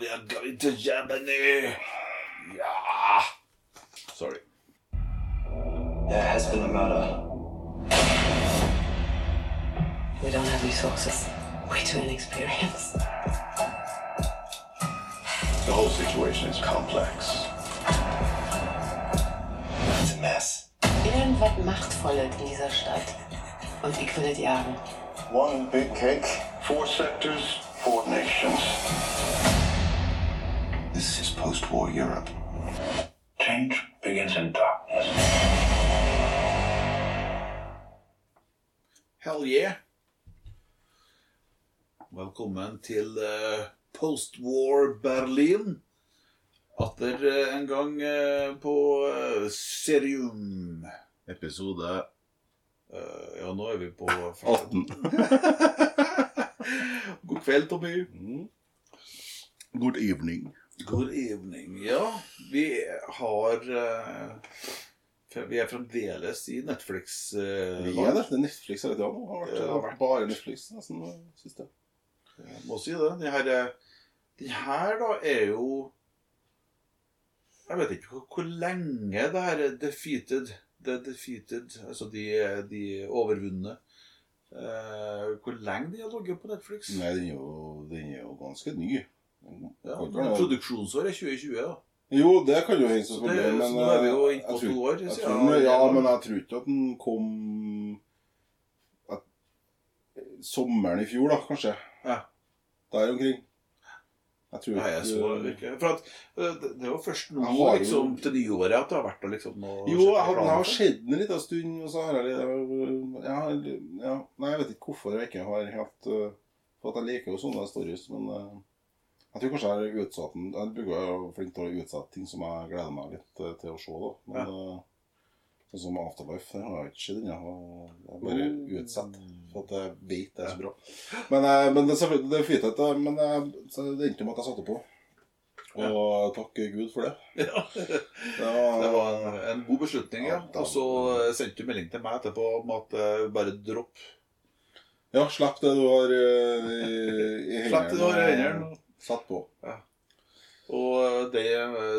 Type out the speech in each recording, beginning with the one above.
We are going to Germany. Ja. Sorry. There has been a murder. We don't have resources. Way too inexperienced. The whole situation is complex. It's a mess. Irgendwas Machtvolles in dieser Stadt. Und ich will es jagen. One big cake, four sectors, four nations. This is post-war Europe. Change begins in darkness. Hell yeah. Velkommen til uh, Post-War Berlin. Atter eh, en gang eh, på Serium. Episode ja, nå er vi på 18. God kveld, Tommy. Good evening. Good evening. Ja, vi har eh, Vi er fremdeles i Netflix. eh, Vi er det. Det Netflix hele tida nå. Det har vært, har vært- bare Netflix nesten det siste. Jeg må si det. Den her, eh, den her da er jo Jeg vet ikke hvor, hvor lenge det her er defeated The defeated, altså de, de overvunne eh, Hvor lenge de har ligget på Netflix? Nei, den er jo, den er jo ganske ny. Ja, Produksjonsår er 2020, da. Jo, det kan jo hende, selvfølgelig. Men, eh, jeg tror- jeg tror, ja, men jeg tror ikke at den kom at, Sommeren i fjor, da, kanskje. Ja. Der omkring. Jeg tror Nei, jeg så ikke. For at, eh, det, det var først nå Jeg liksom, til nyåret at det har vært liksom noe Jo, jeg har, jeg har sett den en liten stund, og så har jeg jeg ja, Nei, jeg vet ikke hvorfor jeg ikke har helt uh, For at jeg liker jo sånne stories, men jeg tror kanskje jeg har utsatt den. Jeg bruker jo flink til å utsette ting som jeg gleder meg litt uh, til å se, da. Men ja. sånn som Afterlife, det har jeg ikke sett ennå. Jeg bare Oh. utsatt, for at jeg vet det er så bra. Men, uh, men det det er fint, men uh, så det endte med at jeg satte på. Og takk Gud for det. Ja. Det var, Det var en, en god beslutning, ja. Ja, Og så eh, sendte du melding til meg etterpå om at eh, bare dropp. Ja, slipp det du har uh, i, i Slipp det du har i hendene. Satt på. Og eh, det,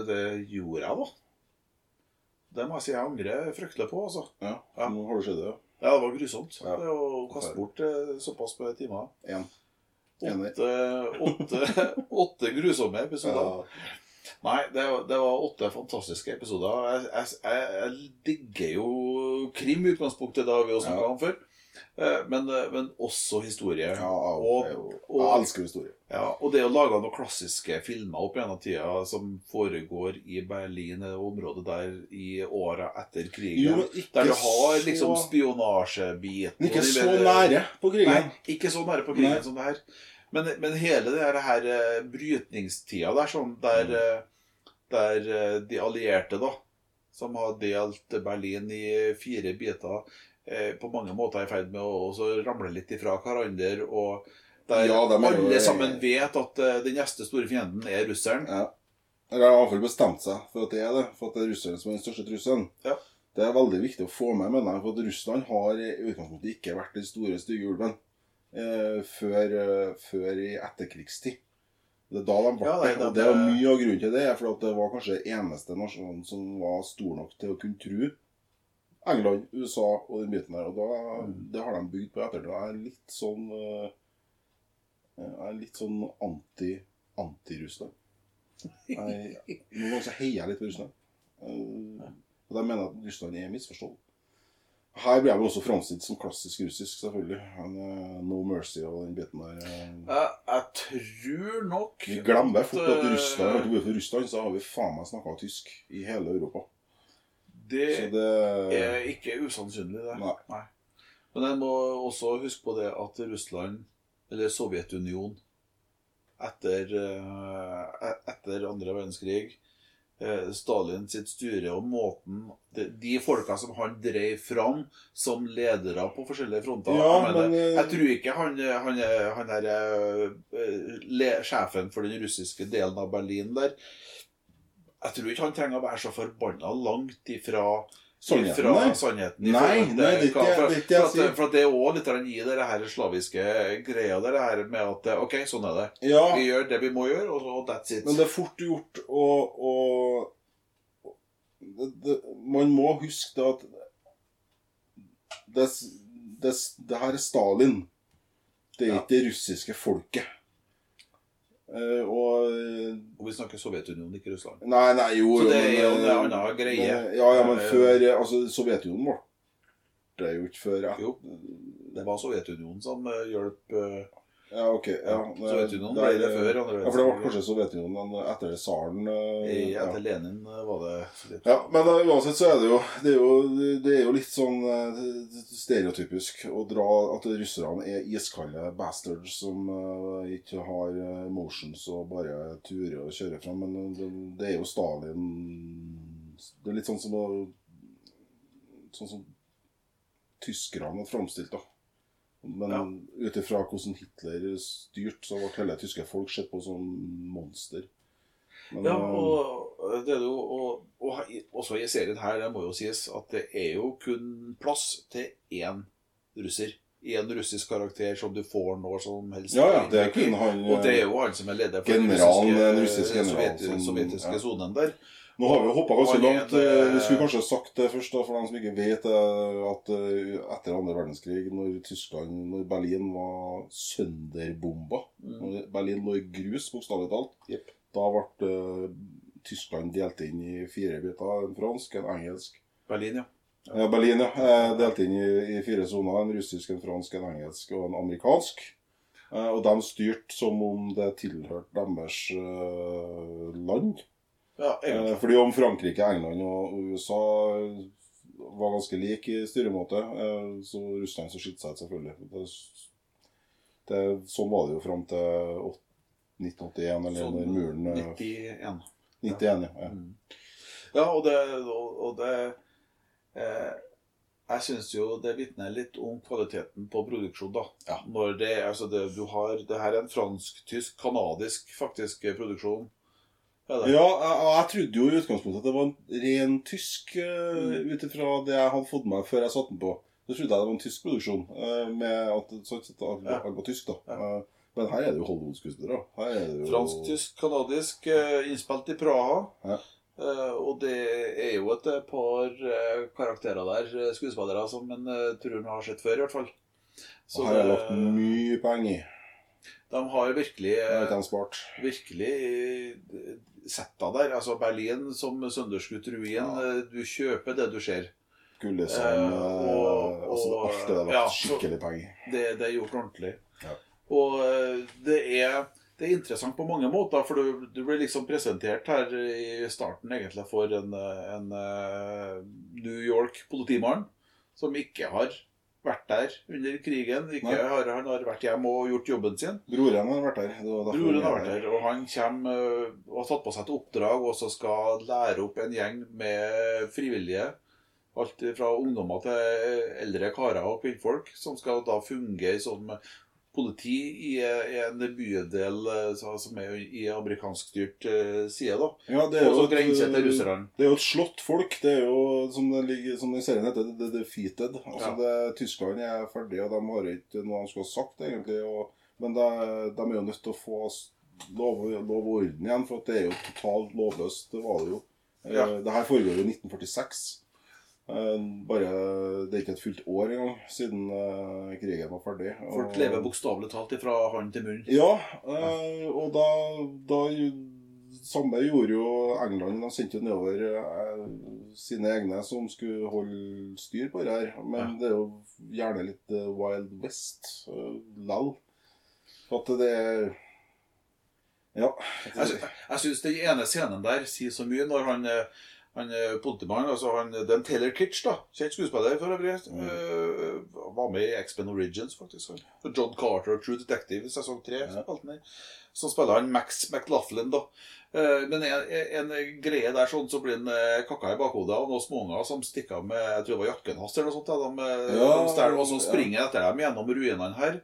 det gjorde jeg, da. Det må jeg si jeg angrer fryktelig på, altså. Ja, Ja. Nå har du sett det. Ja, det var grusomt. Ja. Det å kaste bort eh, såpass på timer. En. Åtte, åtte, åtte grusomme episoder. Ja. Nei, det, det var åtte fantastiske episoder. Jeg, jeg, jeg, jeg digger jo krim i utgangspunktet, det har vi jo snakka Ja. om før. Eh, Men, eh, men også historie. Ja, og, og, jeg elsker historie. ja, og det å lage noen klassiske filmer opp gjennom tida som foregår i Berlin, det området der i åra etter krigen. Jo, der du har liksom så- spionasjebiten. Ikke så nære på krigen. Nei, ikke så nære på krigen Nei. som det her. Men, men hele det her, her eh, brytningstida der, sånn, der, Mm. eh, der eh, de allierte, da, som har delt Berlin i fire biter, eh, på mange måter er i ferd med å ramle litt ifra hverandre, og der Ja, de alle jo- sammen vet at eh, den neste store fienden er russeren. Ja. Eller har i hvert fall bestemt seg for at det er det. For at det er russeren som er den største trusselen. Ja. Det er veldig viktig å få med, mener jeg, for at Russland har i utgangspunktet ikke vært den store stygge ulven eh, før, eh, før i etterkrigstid. Det er da de ble Ja, det. Og det er mye av grunnen til det er for at det var kanskje eneste nasjonen som var stor nok til å kunne true England, USA og den biten der. Og da, Mm. det har de bygd på etter. Det er litt sånn eh, Jeg er litt sånn anti, anti-Russland. Noen ganger så heier jeg litt på Russland. Eh, Og de mener at Russland er misforstått. Her blir jeg vel også framstilt som klassisk russisk, selvfølgelig. Eh, no mercy og den biten der. eh. Jeg, jeg tror nok Vi glemmer fort at eh, Russland for Russland, så har vi faen meg snakka tysk i hele Europa. Det Så det er ikke usannsynlig, det. Nei. Men jeg må også huske på det at Russland, eller Sovjetunionen, etter, eh, etter andre verdenskrig. eh, Stalin sitt styre og måten De, de folka som han drev fram som ledere på forskjellige fronter. Ja, jeg, mener, men, eh, jeg tror ikke han, han, er- han er le, sjefen for den russiske delen av Berlin der Jeg tror ikke han trenger å være så forbanna langt ifra Sannheten, nei. sannheten Nei, forhold nei, det hva- for, det det for, at, for at det er òg litt i det her slaviske greia der, det her med at OK, sånn er det. Ja, Vi gjør det vi må gjøre, og så that's it. men det er fort gjort å, å det, det, Man må huske at det, det, det her er Stalin. Det er Ja. ikke det russiske folket. Eh, og Og vi snakker Sovjetunionen, ikke Russland. Nei, nei, jo Så det er jo en eh, annen greie. men, Ja, ja, men Eh, før Altså, Sovjetunionen ble det jo ikke før ja. Jo. Det var Sovjetunionen som eh, hjalp eh, Ja, ok. Ja, Sovjetunionen der- ble det før andre Ja, for det ble kanskje Sovjetunionen men etter tsaren. eh, ja. Etter Lenin eh, var det litt. Ja, men eh, uansett så er det jo Det er jo, det er jo litt sånn eh, stereotypisk å dra at russerne er iskalde bastards som eh, ikke har motions og bare turer og kjører fram. Men eh, det, det er jo Stalin Det er litt sånn som Sånn som tyskerne har framstilt, da. Men Ja. ut ifra hvordan Hitler styrte, så ble hele tyske folk sett på som monster. Men, Ja, eh, og det er jo og, og også i serien her, det må jo sies at det er jo kun plass til én russer. Én russisk karakter som du får når som helst. Ja, ja, det er kun han Og det er jo han som er leder for generalen, den en russiske, russisk general som- sovjetiske ja. sonen der. Nå har vi jo hoppa ganske langt. eh, Vi skulle kanskje sagt det først, da, for dem som ikke vet eh, at eh, etter andre verdenskrig, når Tyskland, når Berlin var sønderbomba Når Berlin lå i grus, bokstavelig talt, Yep. da ble Tyskland delt inn i fire biter. En fransk, en engelsk Berlin, ja. Ja, Berlin, ja. Delt inn i, i fire soner. En russisk, en fransk, en engelsk og en amerikansk. Og de styrte som om det tilhørte deres land. Ja Eh, egentlig. Fordi om Frankrike, England og USA var ganske lik i styremåte, eh, så Russland så skilte seg ut, selvfølgelig. Det, det, sånn var det jo fram til 1981, eller Sånn når muren eh, 91. 91, ja. ja. Mm. Ja, og det, og, og det eh, Jeg syns jo det vitner litt om kvaliteten på produksjon, da. Ja. Når det, altså det, du har, det her er en fransk-tysk, kanadisk faktisk produksjon. Ja, og jeg, jeg trodde jo i utgangspunktet at det var en ren tysk, uh, ut ifra det jeg hadde fått med meg før jeg satte den på. Så trodde jeg det var en tysk produksjon, eh, med at sånn sett alt Ja. alt var tysk, da. Eh, men her er det jo Hollywood-skuespillere. Er jo Fransk-tysk, kanadisk, eh, innspilt i Praha. Ja. Og det er jo et par karakterer der, skuespillere, som en tror en har sett før, i hvert fall. Så Og her er det det- lagt mye penger i. de har virkelig Det har spart. virkelig eh, sett deg der. Altså Berlin som sønderskutt ruin. Ja. eh, Du kjøper det du ser. Gullesand Eh, eh, og- altså, og- Alt det der. ja, skikkelig penger. Det, det er gjort ordentlig. Ja. Og eh, det er, det er interessant på mange måter, for du, du blir liksom presentert her i starten egentlig for en, en New York politimann som ikke har vært der under krigen. Ikke har, han har vært hjemme og gjort jobben sin. Broren har vært der. Broren har vært der, og han kommer øh, og har tatt på seg et oppdrag og så skal lære opp en gjeng med frivillige. Alt fra ungdommer til eldre karer og kvinnfolk, som skal da fungere som politi i, i en bydel så- som er i amerikanskstyrt øh, side. da. Ja, det er jo et, til eh, russerne. Det er jo et slått folk. Det er jo, som det ligger, som den serien heter, The Defeated. Altså Ja. det, Tyskland er ferdig, og de har ikke noe de skulle ha sagt, egentlig. Og, men de, de er jo nødt til å få lov, lov og orden igjen, for at det er jo totalt lovløst. Det var det jo. Eh, Ja. Det her foregår jo i 1946. Eh, Bare, Det er ikke et fullt år engang siden uh, krigen var ferdig. Folk lever bokstavelig talt fra hånd til munn. ja, Uh, og da, da Samme gjorde jo England. De sendte jo nedover uh, sine egne som skulle holde styr på det her. Men Ja. det er jo gjerne litt Wild West uh. For at det er Ja. Jeg, sy- jeg syns den ene scenen der sier så mye når han, Han politimannen, altså han, det er Taylor Kitsch, da. Kjent skuespiller for øvrig. Mm. Eh, var med i X-Men Origins, faktisk. han. For John Carter og True Detective i sesong tre. Ja. Så spiller han Max McLaughlin, da. Uh, men en, en greie der sånn, så blir han uh, kakka i bakhodet av noen småunger som stikker av med jeg tror det var jakken hans, eller noe sånt. Da. De, eh, Ja, de stjeler, og så ja. springer etter dem gjennom ruinene her.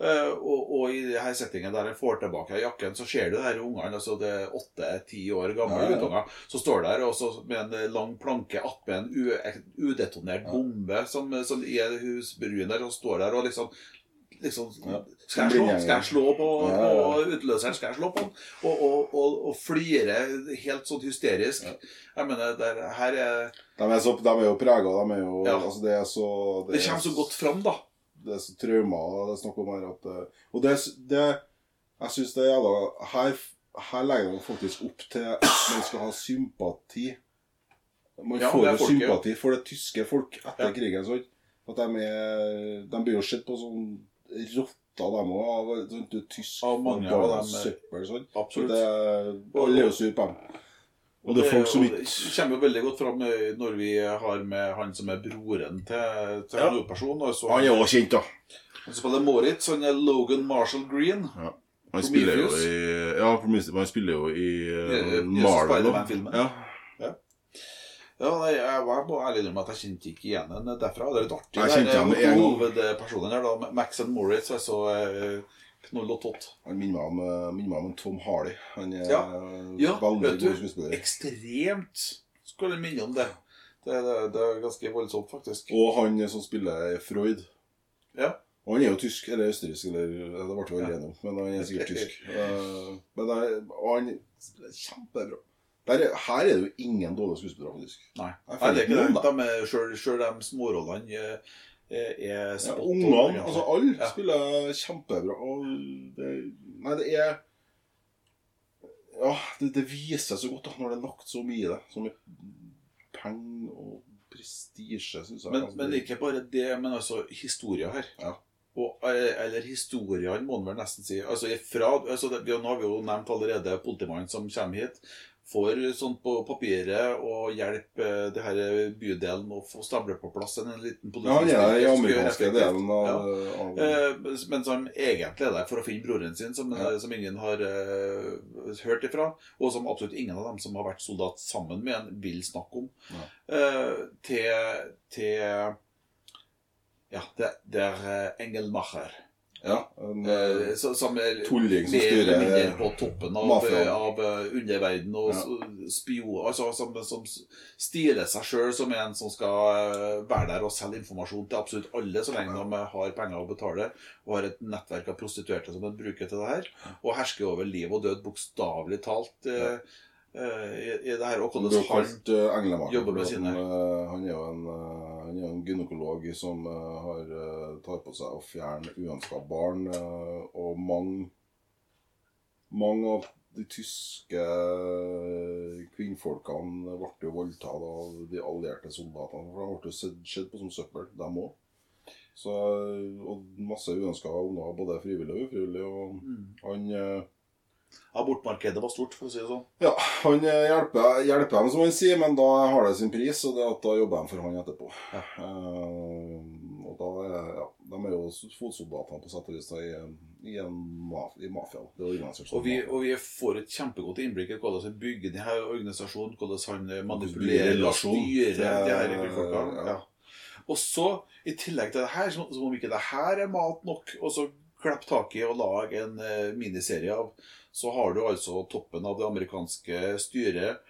Eh, og, og i denne settingen der jeg får tilbake jakken, så ser du de ungene, altså det er åtte-ti år gamle Ja, guttunger, som står der med en lang planke attmed en udetonert bombe som, som i en husbruen der, og står der og liksom liksom skal, jeg slå, skal jeg slå på, på utløseren? Skal jeg slå på den? Og, og, og, og flire helt sånn hysterisk. Jeg mener, der, her er De er, så, de er jo prega, de er jo Ja. altså Det er så Det kommer så godt fram, da. Det er så traumer det er snakk om her at eh, Og det, det Jeg syns det er jævla her, her legger man faktisk opp til at man skal ha sympati. Man Ja, får jo sympati for det tyske folk etter Ja. krigen. Sånn. At de er De blir jo sett på sånn rotter, dem òg. Av sånn, tysk Av mange av dem, eh, søppel. Sånn. Absolutt. det er, alle Og det og det kommer jo veldig godt fram eh, når vi har med han som er broren til, til Ja. hovedpersonen. altså Han er òg kjent, da. Han spiller Moritz, han er Logan Marshall Green. Ja. Han spiller jo i Ja, han spiller jo i Ja, uh, ja, Marvel. Spider-Man-filmen. Ja. Ja, nei, jeg var må ærlig innrømme at jeg kjente ikke igjen henne derfra. Det er litt artig. Jeg kjente gang. hovedpersonen her, da. Max and Moritz jeg så eh, knoll og tott. Han minner meg eh, meg om Tom Harley. Han er Ja. Ja, veldig god skuespiller. Ekstremt skulle minne om det. Det, det, det er ganske voldsomt, faktisk. Og han som spiller Freud. Ja. Og han er jo tysk, eller østerriksk, eller Det ble vi enige om, men han er sikkert tysk. Eh, men han spiller kjempebra. Der, er- her er det jo ingen dårlige skuespillere, faktisk. Nei, Nei det er ikke det. De selv, selv de smårollene eh, er, er Ja, spot on, Ungene, altså alle, Ja. spiller kjempebra. Og det, nei, det er Ja, det, det viser så godt da, når det er lagt så mye i det. Så mye penger og prestisje, syns jeg. Men, Altså, men ikke bare det, men altså historia her. Ja. Og, eh, eller historiene, må man vel nesten si. Altså, ifra, altså det, Nå har vi jo nevnt allerede politimannen som kommer hit. Får sånn på papiret og hjelper det her bydelen å få stablet på plass en, liten liten Ja, er i amerikanske delen av, Ja. av Eh, mens han egentlig er der for å finne broren sin, som, Ja. som ingen har eh, hørt ifra. Og som absolutt ingen av dem som har vært soldat sammen med en, vil snakke om. Eh, til til Ja, det, det er eh, Engelmacher. Ja, en, Eh, så- som er Tulling som styrer på toppen av, mafiaen. av underverdenen og Ja. altså, som, som stiler seg sjøl som en som skal eh, være der og selge informasjon til absolutt alle, så lenge de har penger å betale og har et nettverk av prostituerte som de bruker til det her. Og hersker over liv og død, bokstavelig talt, eh, eh, i, i det her. Og hvordan han kalt uh, jobber med sine- Han, eh, er jo en, eh, han er en gynekolog som eh, har, eh, tar på seg å fjerne uønska barn. eh, og mange Mange av de tyske eh, kvinnfolkene ble jo voldtatt av de allierte soldatene. For de ble jo sett, sett på som søppel, dem òg. Så, og masse uønska unger, både frivillig og ufrivillig. Og Mm. han eh, Abortmarkedet var stort, for å si det sånn. ja, han eh, hjelper, hjelper dem, som han sier, men da har det sin pris, og det at da jobber de for han etterpå. Ja. Uh, og da er, ja, De er jo fotsoldatene på sett og vis i, i, maf i mafiaen. Og vi, og vi får et kjempegodt innblikk i hvordan han bygger denne organisasjonen, hvordan han eh, manipulerer og styrer de her folka. ja. Og så, i tillegg til det her, som om ikke det her er mat nok, og så klippe tak i og lage en eh, miniserie av, så har du altså toppen av det amerikanske styret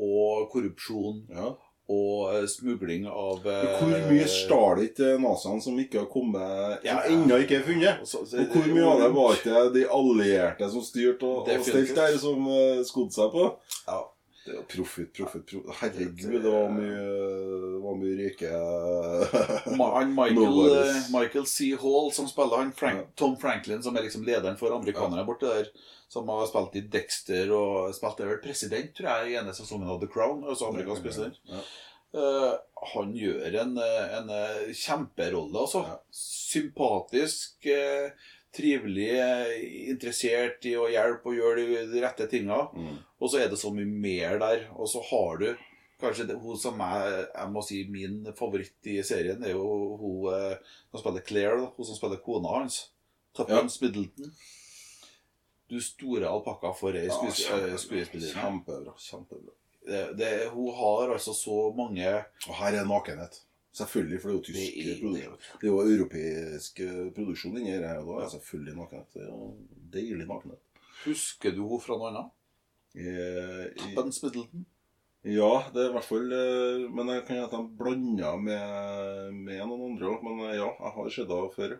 og korrupsjon Ja. og eh, smugling av eh, Hvor mye stjal ikke naziene som ikke har kommet Som Ja, ja. ennå ikke er funnet? og så- så- Og hvor mye av det var ikke de allierte som styrte og, og stelte der, som uh, skodde seg på? Ja. Det jo Profit, profit, profit. Herregud, det var mye, det var mye rike han Michael, eh, Michael C. Hall som spiller han Frank, Tom Franklin, som er liksom lederen for amerikanerne borte der. Som har spilt i Dexter og spilte vel president, tror jeg, i ene sesongen av The Crown. Altså amerikansk president. Ja. Uh, han gjør en, eh, en kjemperolle, altså. Ja. Sympatisk, uh, trivelig, interessert i å hjelpe og gjøre de, de rette tinga. Mm. Og så er det så mye mer der. Og så har du kanskje det, hun som er jeg må si min favoritt i serien, er jo hun eh, som spiller Claire, hun som spiller kona hans. Tuppence Middleton. Du store alpakka for ei eh, skuespillerinne. Kjempebra. kjempebra. Det, det, hun har altså så mange Og her er nakenhet. Selvfølgelig, for det er jo tysk Det er- produksjon. Det er jo europeisk eh, produksjon inni her, og da er selvfølgelig nakenhet. Det er jo deilig nakenhet. Husker du henne fra noe annet? Eh, i- Middleton? Ja, det er i hvert fall eh, Men jeg kan at de blanda med, med noen andre òg. Men eh, ja, jeg har sett henne før.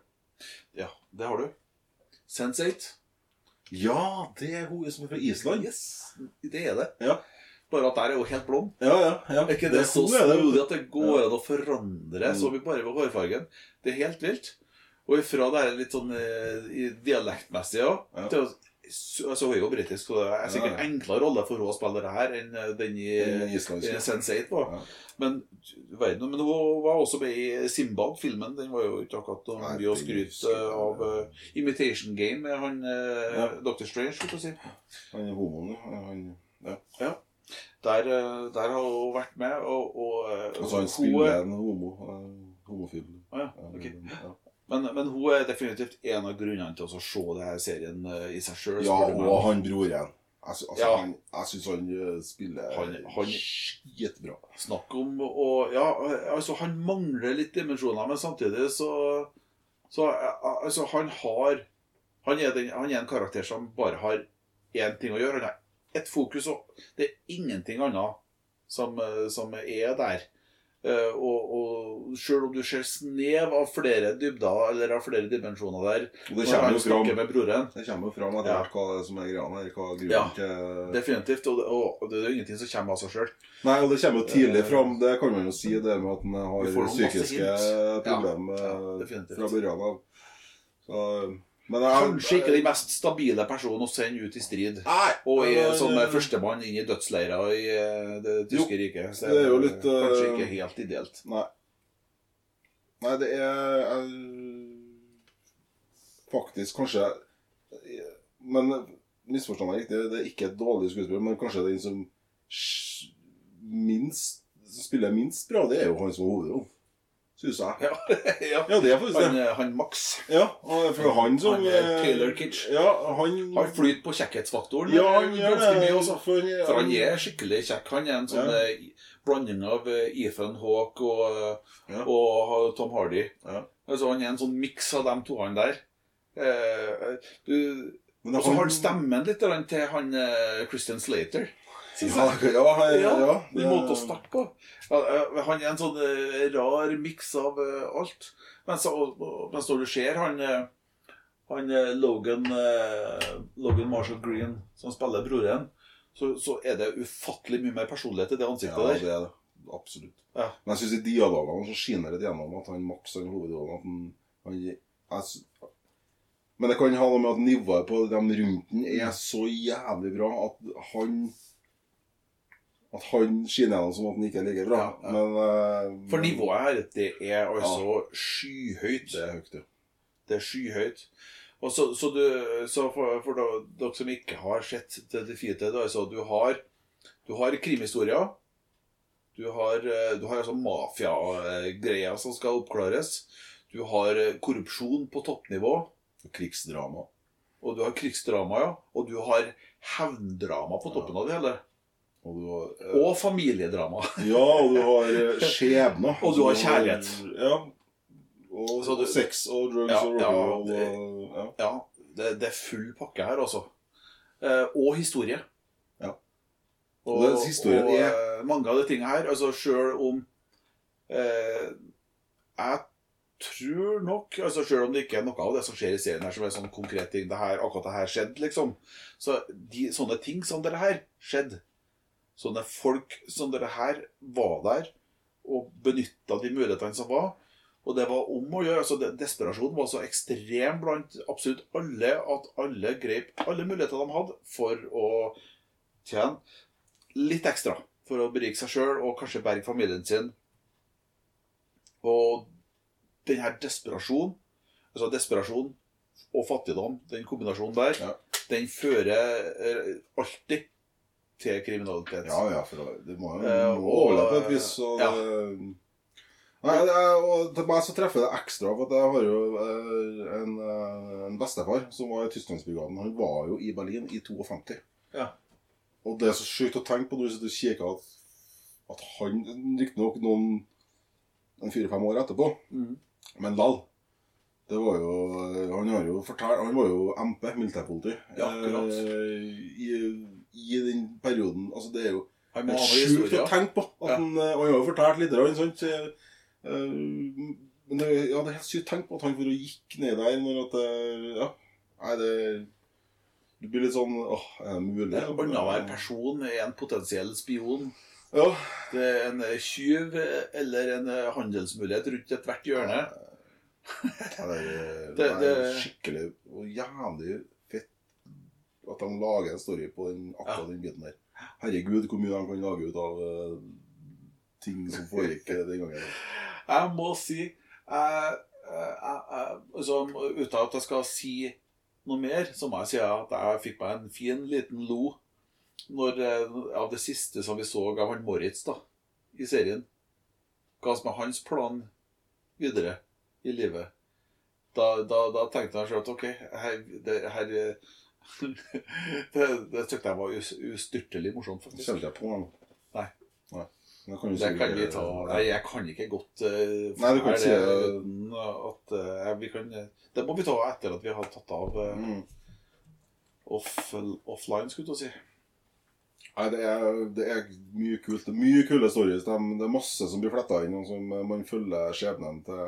Ja, det har du. Sense8? Ja, det er hun som er fra Island. Yes, det er det. Ja, Bare at der er hun helt blond. ja, ja. ja. Er ikke det, hun er så snodig at det går an å forandre så mye bare ved hårfargen? Det er helt vilt. Og ifra det er litt sånn eh, i dialektmessig òg Ja. til altså, Hun er jo britisk, så det er sikkert Ja, enklere rolle for henne å spille det her enn eh, den i, i Sense8 var. Ja. Men, verden, men hun var også med i Simbad-filmen. Den var jo ikke akkurat noe mye å skryte av. Uh, Imitation Game med han uh, Ja. Dr. Strange, skulle jeg si. Han er homoen. Han, ja. Ja. Der, eh, der har hun vært med, og, og eh, Altså, han spiller en homo. eh, Homofil. Ah, ja, Okay. ja. Men, men hun er definitivt en av grunnene til å se denne serien eh, i seg sjøl. Ja, og han broren. Jeg, altså, Ja. han, jeg syns han eh, spiller Han- han- skitbra. Snakk om å Ja, altså, han mangler litt dimensjoner, men samtidig så Så eh, altså, han har han er, den, han er en karakter som bare har én ting å gjøre. Han har ett fokus, og det er ingenting annet som, som er der. Eh, og, og selv om du ser snev av flere dybder eller av flere dimensjoner der Og det kommer jo fram, med broren det kommer fram etter hvert hva som er greia her. Hva grunnen Ja. til Definitivt. Og det, og det er jo ingenting som kommer av seg sjøl. Nei, og det kommer jo tidlig fram. Det kan man jo si, det med at han har psykiske problemer Ja, eh, fra børjan av. Så, men jeg, Kanskje ikke den mest stabile personen å sende ut i strid. Nei, Og i, men, som eh, førstemann inn i dødsleirer i eh, det tyske riket. Så det er jo litt, Kanskje eh, ikke helt ideelt. Nei. Nei, det er jeg, Faktisk kanskje Men misforstå meg riktig, det er ikke et dårlig skuespiller, men kanskje den som minst spiller minst bra, det er jo han som er hovedrollen. Syns jeg. Ja, ja. Ja, det er faktisk Han, det. eh, han Max. Ja, for han som Han er eh, Taylor Kitsch. Ja, han Han flyter på kjekkhetsfaktoren Ja, eh, han ganske det. mye også. For, For han er skikkelig kjekk. Han er en sånn eh, blanding av eh, Ethan Hawke og, eh, og Tom Hardy. Ja. Altså, han er en sånn miks av de to han der. Eh, du, Men og så har han stemmen litt til han eh, Christian Slater. Ja, ja, måte å på. Eh, Han er en sånn eh, rar miks av eh, alt. Mens, mens når du ser han, eh, han Logan, Logan Marshall Green, som spiller broren, så, så er det ufattelig mye mer personlighet i det ansiktet Ja, der. det er det. Absolutt. Ja. Men jeg syns i dialogene så skinner det gjennom at han Max har hovedrollen. At han, han jeg, Men det kan ha noe med at nivået på dem rundt den er så jævlig bra at han At han skinner gjennom som at han ikke er like bra. Ja, ja. Men uh, For nivået her, det er altså skyhøyt. Det er høyt, ja. Det er skyhøyt. Og så, så, du, så for, for da, dere som ikke har sett The Defeated, altså du har, du har krimhistorier. Du har, eh, du har altså mafiagreier som skal oppklares. Du har eh, korrupsjon på toppnivå. Krigsdrama. Og du har krigsdrama, ja. Og du har hevndrama på toppen av det hele. Og du har eh, Og familiedrama. Ja, og du har skjebne. Og du har kjærlighet. Ja. Og, Så du- sex og drugs Ja, og ja, rock'n'roll. det- Ja. Ja, det, det er full pakke her, altså. Eh, og historie. Ja. Og, Og historien og, er- eh, mange av de tingene her, altså sjøl om eh, Jeg tror nok altså Sjøl om det ikke er noe av det som skjer i serien her som er sånn konkret ting det her, Akkurat det her skjedde, liksom. Så de, sånne ting som det her skjedde. Sånne folk som dere her var der og benytta de mulighetene som var. Og det var om å gjøre. altså Desperasjonen var så ekstrem blant absolutt alle at alle grep alle muligheter de hadde for å tjene litt ekstra. For å berike seg sjøl og kanskje berge familien sin. Og den her desperasjon, altså desperasjon og fattigdom, den kombinasjonen der, Ja. den fører eh, alltid til kriminalitet. Ja, ja, for det- må jo Eh, overleve et vis. Og ja. Nei, det er, og til meg så treffer det ekstra, for jeg har jo eh, en, eh, en bestefar som var i Tysklandsbrigaden. Han var jo i Berlin i 52. Ja. Og det er så sjukt å tenke på når du sitter og kikker at, at han Riktignok noen en fire-fem år etterpå, mm. men lall. Det var jo Han har jo fortalt Han var jo MP, militærpoliti, Ja, akkurat. eh, i, i den perioden. Altså, det er jo Han må er ha sjukt å tenke på. At Ja. han, eh, han har jo fortalt litt, sant? så, uh, men det, ja, det er helt sykt å tenke på at han for gikk ned der når at det, Ja. Nei, det Du blir litt sånn Åh, er det mulig? Annenhver person er en potensiell spion. Ja. Det er en tyv eller en handelsmulighet rundt ethvert hjørne. ja det, er, Det- det er det- skikkelig og jævlig at de lager en story på den, akkurat den biten der. Herregud, hvor mye de kan lage ut av uh, ting som foregikk eh, den gangen. Jeg må si jeg, jeg, jeg, altså, Uten at jeg skal si noe mer, så må jeg si at jeg fikk meg en fin liten lo når, eh, av det siste som vi så av han Moritz da, i serien. Hva som er hans plan videre i livet. Da, da, da tenkte jeg selv at ok, her, det, her det, det syntes jeg var ustyrtelig morsomt, faktisk. kjente jeg på. den? Nei. Nei. Det kan, Det kan vi ta Nei, jeg kan ikke godt uh, Nei, du kan ikke si det. at uh, vi kan Det må vi ta etter at vi har tatt av uh, Mm. off, offline, skulle du si. Nei, det er, det er mye kult. Det er mye kule stories. Det det er masse som blir fletta inn, og som man følger skjebnen til,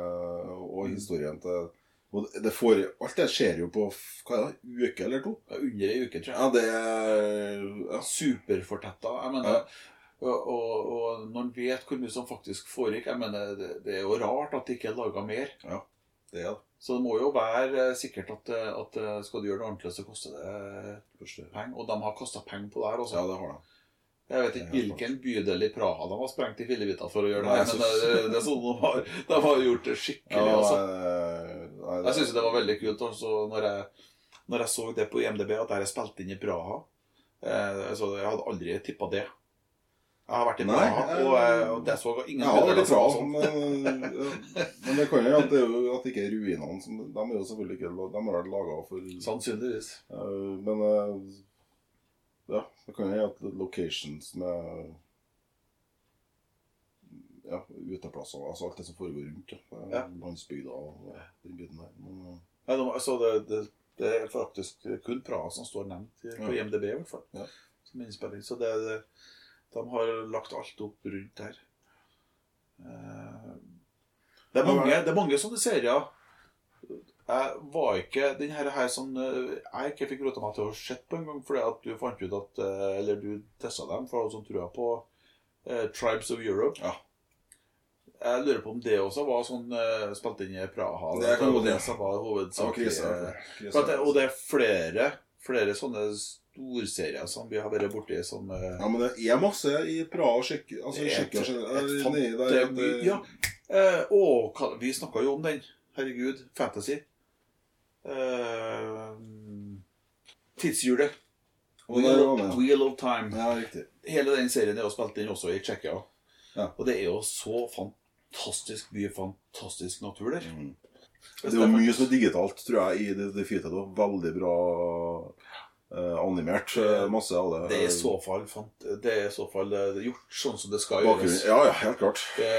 og historien til. Og det får, alt det skjer jo på hva er det, uke eller to. Under ei uke, tror jeg. Ja, det er ja. Superfortetta. Jeg mener Ja. og, og, og når en vet hvor mye som faktisk foregikk Jeg mener, det, det er jo rart at det ikke er laga mer. Ja, Det er det. Så det må jo være eh, sikkert at, eh, at eh, skal du gjøre det ordentlig, så koster det penger. Og de har kosta penger på det her også. Ja, det har de. Jeg vet ikke hvilken bydel i Praha de har sprengt i fillebiter for å gjøre det, Nei, men det, det er sånn de har, de har gjort det skikkelig. Ja, altså. Eh, det... Jeg syns det var veldig kult også når jeg, når jeg så det på IMDb, at jeg er spilt inn i Praha. Eh, så jeg hadde aldri tippa det. Jeg har vært i Nei, Praha, Nei, og, jeg- og det så ingen litt som bra, var sånn. men, men det kan jo at det, er jo, at ikke er ruinene. Som, de er jo selvfølgelig ikke De har vært laga for Sannsynligvis. Eh, Men eh, ja, det kan hende at locations med ja, uteplasser, altså alt det som foregår rundt. Ja. Landsbygda og den biten der. Men, eh, Ja, de, altså det, det, det er faktisk kun Praha som står nevnt på. IMDb, i hvert fall. Ja. Som innspilling. Så det, de har lagt alt opp rundt her. Eh, Det er mange, det er mange sånne serier. Jeg var ikke den her, her sånn eh, Jeg ikke fikk rota meg til å se på en gang fordi at du fant ut at eh, Eller du testa dem, for sånn tror jeg på eh, Tribes of Europe. Ja. Jeg lurer på om det også var sånn uh, spilt inn i Praha. Det var det som var det var hovedsakelig. krise. krise. For at det, og det er flere, flere sånne storserier som vi har vært borti som uh, Ja, men det er masse i Praha og Tsjekkia. Altså, Det nedi det det- ja. Eh, å, hva- vi snakka jo om den. Herregud. Fantasy. Uh, Tidshjulet. Wheel of Time. Ja. Hele den serien er jo spilt inn også i Tsjekkia. Ja. Og det er jo så fantastisk mye fantastisk natur der. Mm. Det er jo mye som er digitalt, tror jeg, i det, det. Og veldig bra eh, animert. eh, Masse av det. Det er i så fall, fant- det er i så fall eh, gjort sånn som det skal Bakgrunn. gjøres. Ja, ja, helt klart. Det,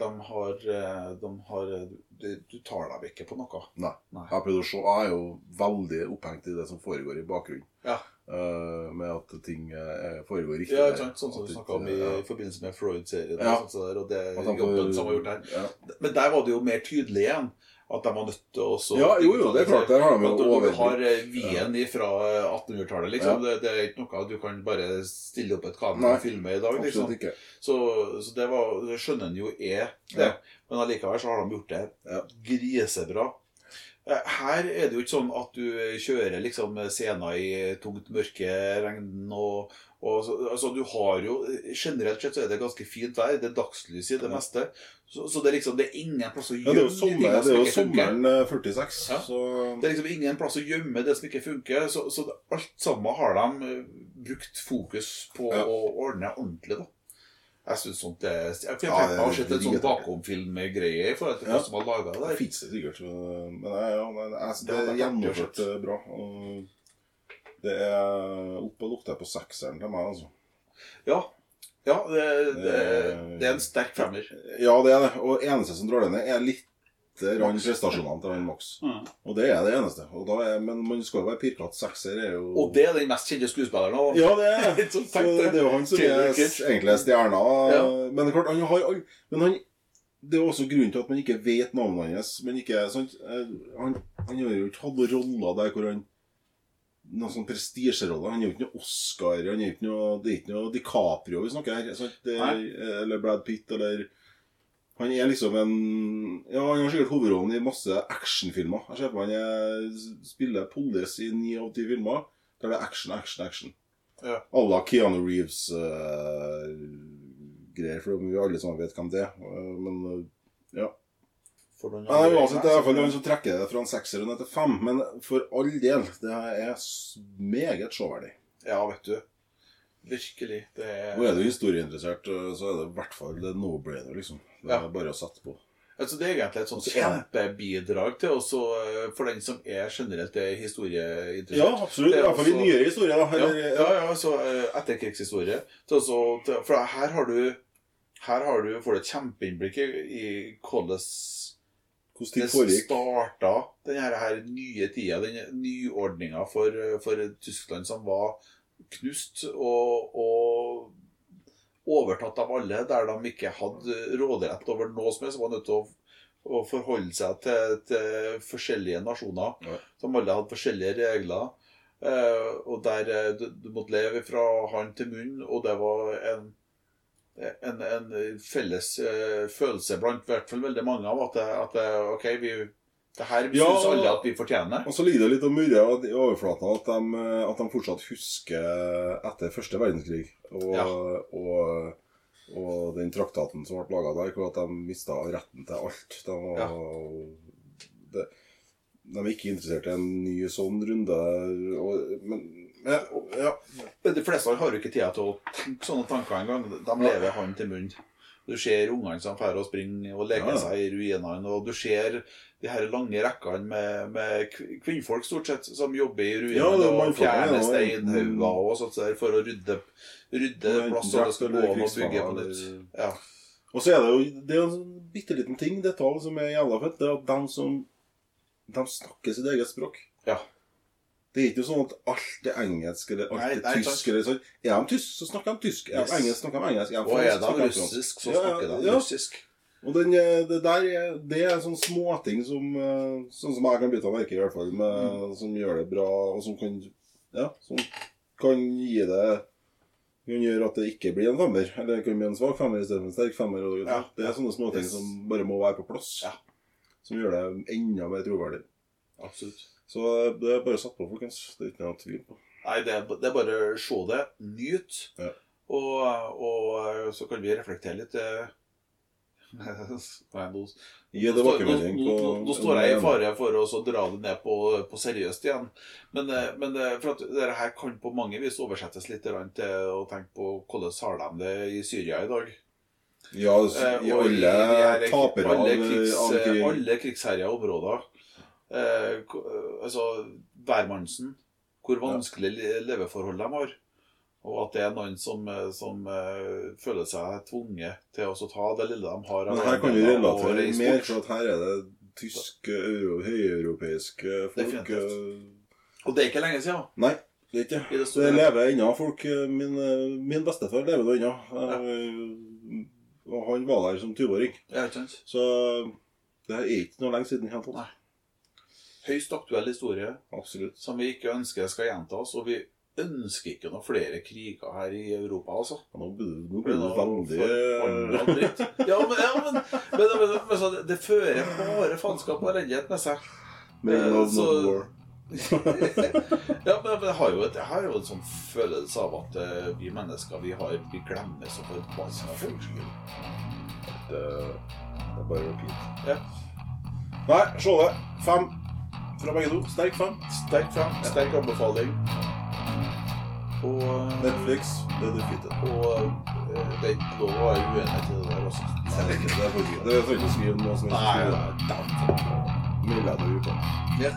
de har, eh, de har det, Du tar deg ikke på noe. Nei. Nei. Jeg, å se, jeg er jo veldig opphengt i det som foregår i bakgrunnen. Ja. Eh, med at ting uh, foregår riktig. Ja, ikke sant? Sånn som du snakka om i ja. forbindelse med Freud-serien. Ja. Og, sånt og det jobben som var gjort der. Ja. Men der var det jo mer tydelig igjen. At de var nødt til å så Ja, jo, jo, det er klart, der har de jo du har eh, vien fra 1800-tallet, liksom. Det, det er ikke noe du kan bare stille opp et kamera og filme i dag, liksom. Så, så det, var, skjønner en jo er det. Men allikevel så har de gjort det grisebra. Eh, Her er det jo ikke sånn at du kjører liksom scener i tungt mørke, regn og, og så, altså du har jo Generelt sett så er det ganske fint vær. Det er dagslys i det meste. Så, så det er liksom Det er ingen plass å Ja, det er jo, gjemme sommer, det er jo sommeren eh, 46, Ja. så Det er liksom ingen plass å gjemme det som ikke funker. Så, så alt sammen har de eh, brukt fokus på Ja. å ordne ordentlig, da. Jeg synes sånt det Jeg kunne Ja, tenkt meg å det- en sånn bakomfilmgreie i forhold til Ja. hva som var laga Det Det fins det sikkert. Men men ja, ja, men jeg, Det er gjennomført eh, bra. Og det er opp og lukter på sekseren til meg, altså. Ja, ja det, det, Det- det er en sterk femmer. Ja, det er det. Og eneste som drar det ned, er litt rann prestasjonene til han Max. Mm. Og det er det eneste. Og da er, men man skal jo være pirkete. Sekser er jo Og det er den mest kjente skuespilleren òg. Ja, det er sånn Så det er jo han som er egentlig er stjerna. Ja. Men klart, han har all- Men han Det er også grunnen til at man ikke vet navnet hans. Men ikke, sant? Eh, Han, han har jo ikke hatt roller der hvor han Noen sånn prestisjerolle. Han er jo ikke noe Oscar. Han er ikke noe, det er ikke noe DiCaprio vi snakker her. Sant? Det, eller Brad Pitt, eller Han er liksom en Ja, han har sikkert hovedrollen i masse actionfilmer. Jeg ser på han er, spiller police i ni av ti filmer. Der det er action, action, action. Ja. Alla Keanu Reeves-greier, for vi alle sammen vet hvem det er. Eh, Men uh, ja. For noen Nei, uansett, det er i hvert fall noen som trekker det fra en sekser og ned til fem. Men for all del, det er meget showverdig. Ja, vet du. Virkelig. Det er Nå er du historieinteressert, eh, så er det i hvert fall det er no-brainer, liksom. Det er Ja. bare å sette på. Altså, det er egentlig et sånt kjempebidrag til også eh, for den som er generelt er historieinteressert. Ja, absolutt. I er hvert fall i nyere historie, da. Ja, ja, ja så eh, etterkrigshistorie. Så, så, for her har du her har du, får du et kjempeinnblikk i, hvordan hvordan det starta denne her, her nye tida, den nyordninga for, for Tyskland som var knust og, og overtatt av alle, der de ikke hadde råderett over noe som helst. Var nødt til å, å forholde seg til, til forskjellige nasjoner Ja. som alle hadde forskjellige regler. Eh, og der eh, du, du måtte leve fra hånd til munn, og det var en en, en felles eh, følelse blant i hvert fall veldig mange av at, det, at det, OK, vi, det her Ja, syns alle at vi fortjener. Og så ligger det litt og murrer i overflaten at de, at de fortsatt husker etter første verdenskrig og, Ja. og, og den traktaten som ble laga der, hvor at de mista retten til alt. De, var, det, de er ikke interessert i en ny sånn runde. Og, men ja, ja. De fleste har jo ikke tid til å tenke sånne tanker engang. De lever hånd til munn. Du ser ungene som drar og springer og leker Ja, seg i ruinene, og du ser de her lange rekkene med, med kvinnfolk stort sett som jobber i ruinene Ja, og fjerner steinhauger og sånt der for å rydde, rydde plass så det skal gå an å bygge på nytt. Ja. Og så er det jo det er en sånn bitte liten ting, detalj, som er jævla fett. Det er at de som De snakker sitt eget språk. Ja. Det er ikke sånn at alt er engelsk eller alt Nei, er tysk. eller sånn. Er de tysk, så snakker de tysk. Er de engelsk, snakker de engelsk. Er de Og er fransk, de fransk. russisk, så snakker de ja. russisk. Og den, eh, det der er, det er sånne småting som eh, Sånn som jeg kan bytte av merke i hvert fall, med, som gjør det bra, og som kan Ja, som kan gi det kan gjøre at det ikke blir en femmer. Eller det kan bli en svak femmer istedenfor en sterk femmer. Og, Ja. Det er sånne småting Yes. som bare må være på plass. Ja. Som gjør det enda mer troverdig. Absolutt. Så det er bare satt på, folkens. Det er ikke noe tvil på. Nei, det er, det er bare å se det, nyt, Ja. og, og så kan vi reflektere litt. eh. Nei, nå, Gi tilbakemelding på nå står jeg i fare for å dra det ned på, på seriøst igjen. Men, eh, men eh, for at dette her kan på mange vis oversettes litt til å tenke på hvordan har de det i Syria i dag. Ja, Eh, i alle tapere av, krigs. Alle krigsherja områder. Eh, eh, altså hvermannsen. Hvor vanskelig leveforhold de har. Og at det er noen som, eh, som eh, føler seg tvunget til å ta det lille de har. Men her kan du relatere mer, for at her er det tyske, euro, høyeuropeiske folk. Definitivt. Og det er ikke lenge siden. Nei, det er ikke I det det. store- lever ennå folk. Min, min bestefar lever ennå. Eh, Og han var der som 20-åring. Ja. Så det er ikke noe lenge siden. Helt, Nei. Høyst aktuell historie Absolutt. som vi ikke ønsker skal gjentas. Og vi ønsker ikke noen flere kriger her i Europa, altså. Nå blir det, veldig eh. Ja, men, ja, men, men, men, men så det, fører bare faenskap og elendighet med seg. Make Eh, love, så- not war. Ja, men jeg har jo, et, jeg har jo en sånn følelse av at uh, vi mennesker vi, har, vi glemmer så forbanna fort. Det, det er bare repeat. Ja. Nei, se det. Fem fra begge to. Sterk fem. Sterk fram, sterk anbefaling. Og, Netflix, det du fitter. og eh, det er ikke lov å være uenig til det der også. Det er ikke det. er Det får ikke skrive noe som Nei, helst. nei, Mye Melder du på. Ja.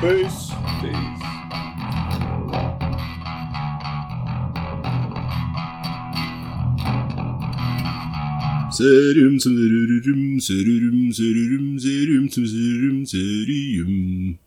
Peace. Peace. Serim serürüm serürüm serürüm serim serim serim serim.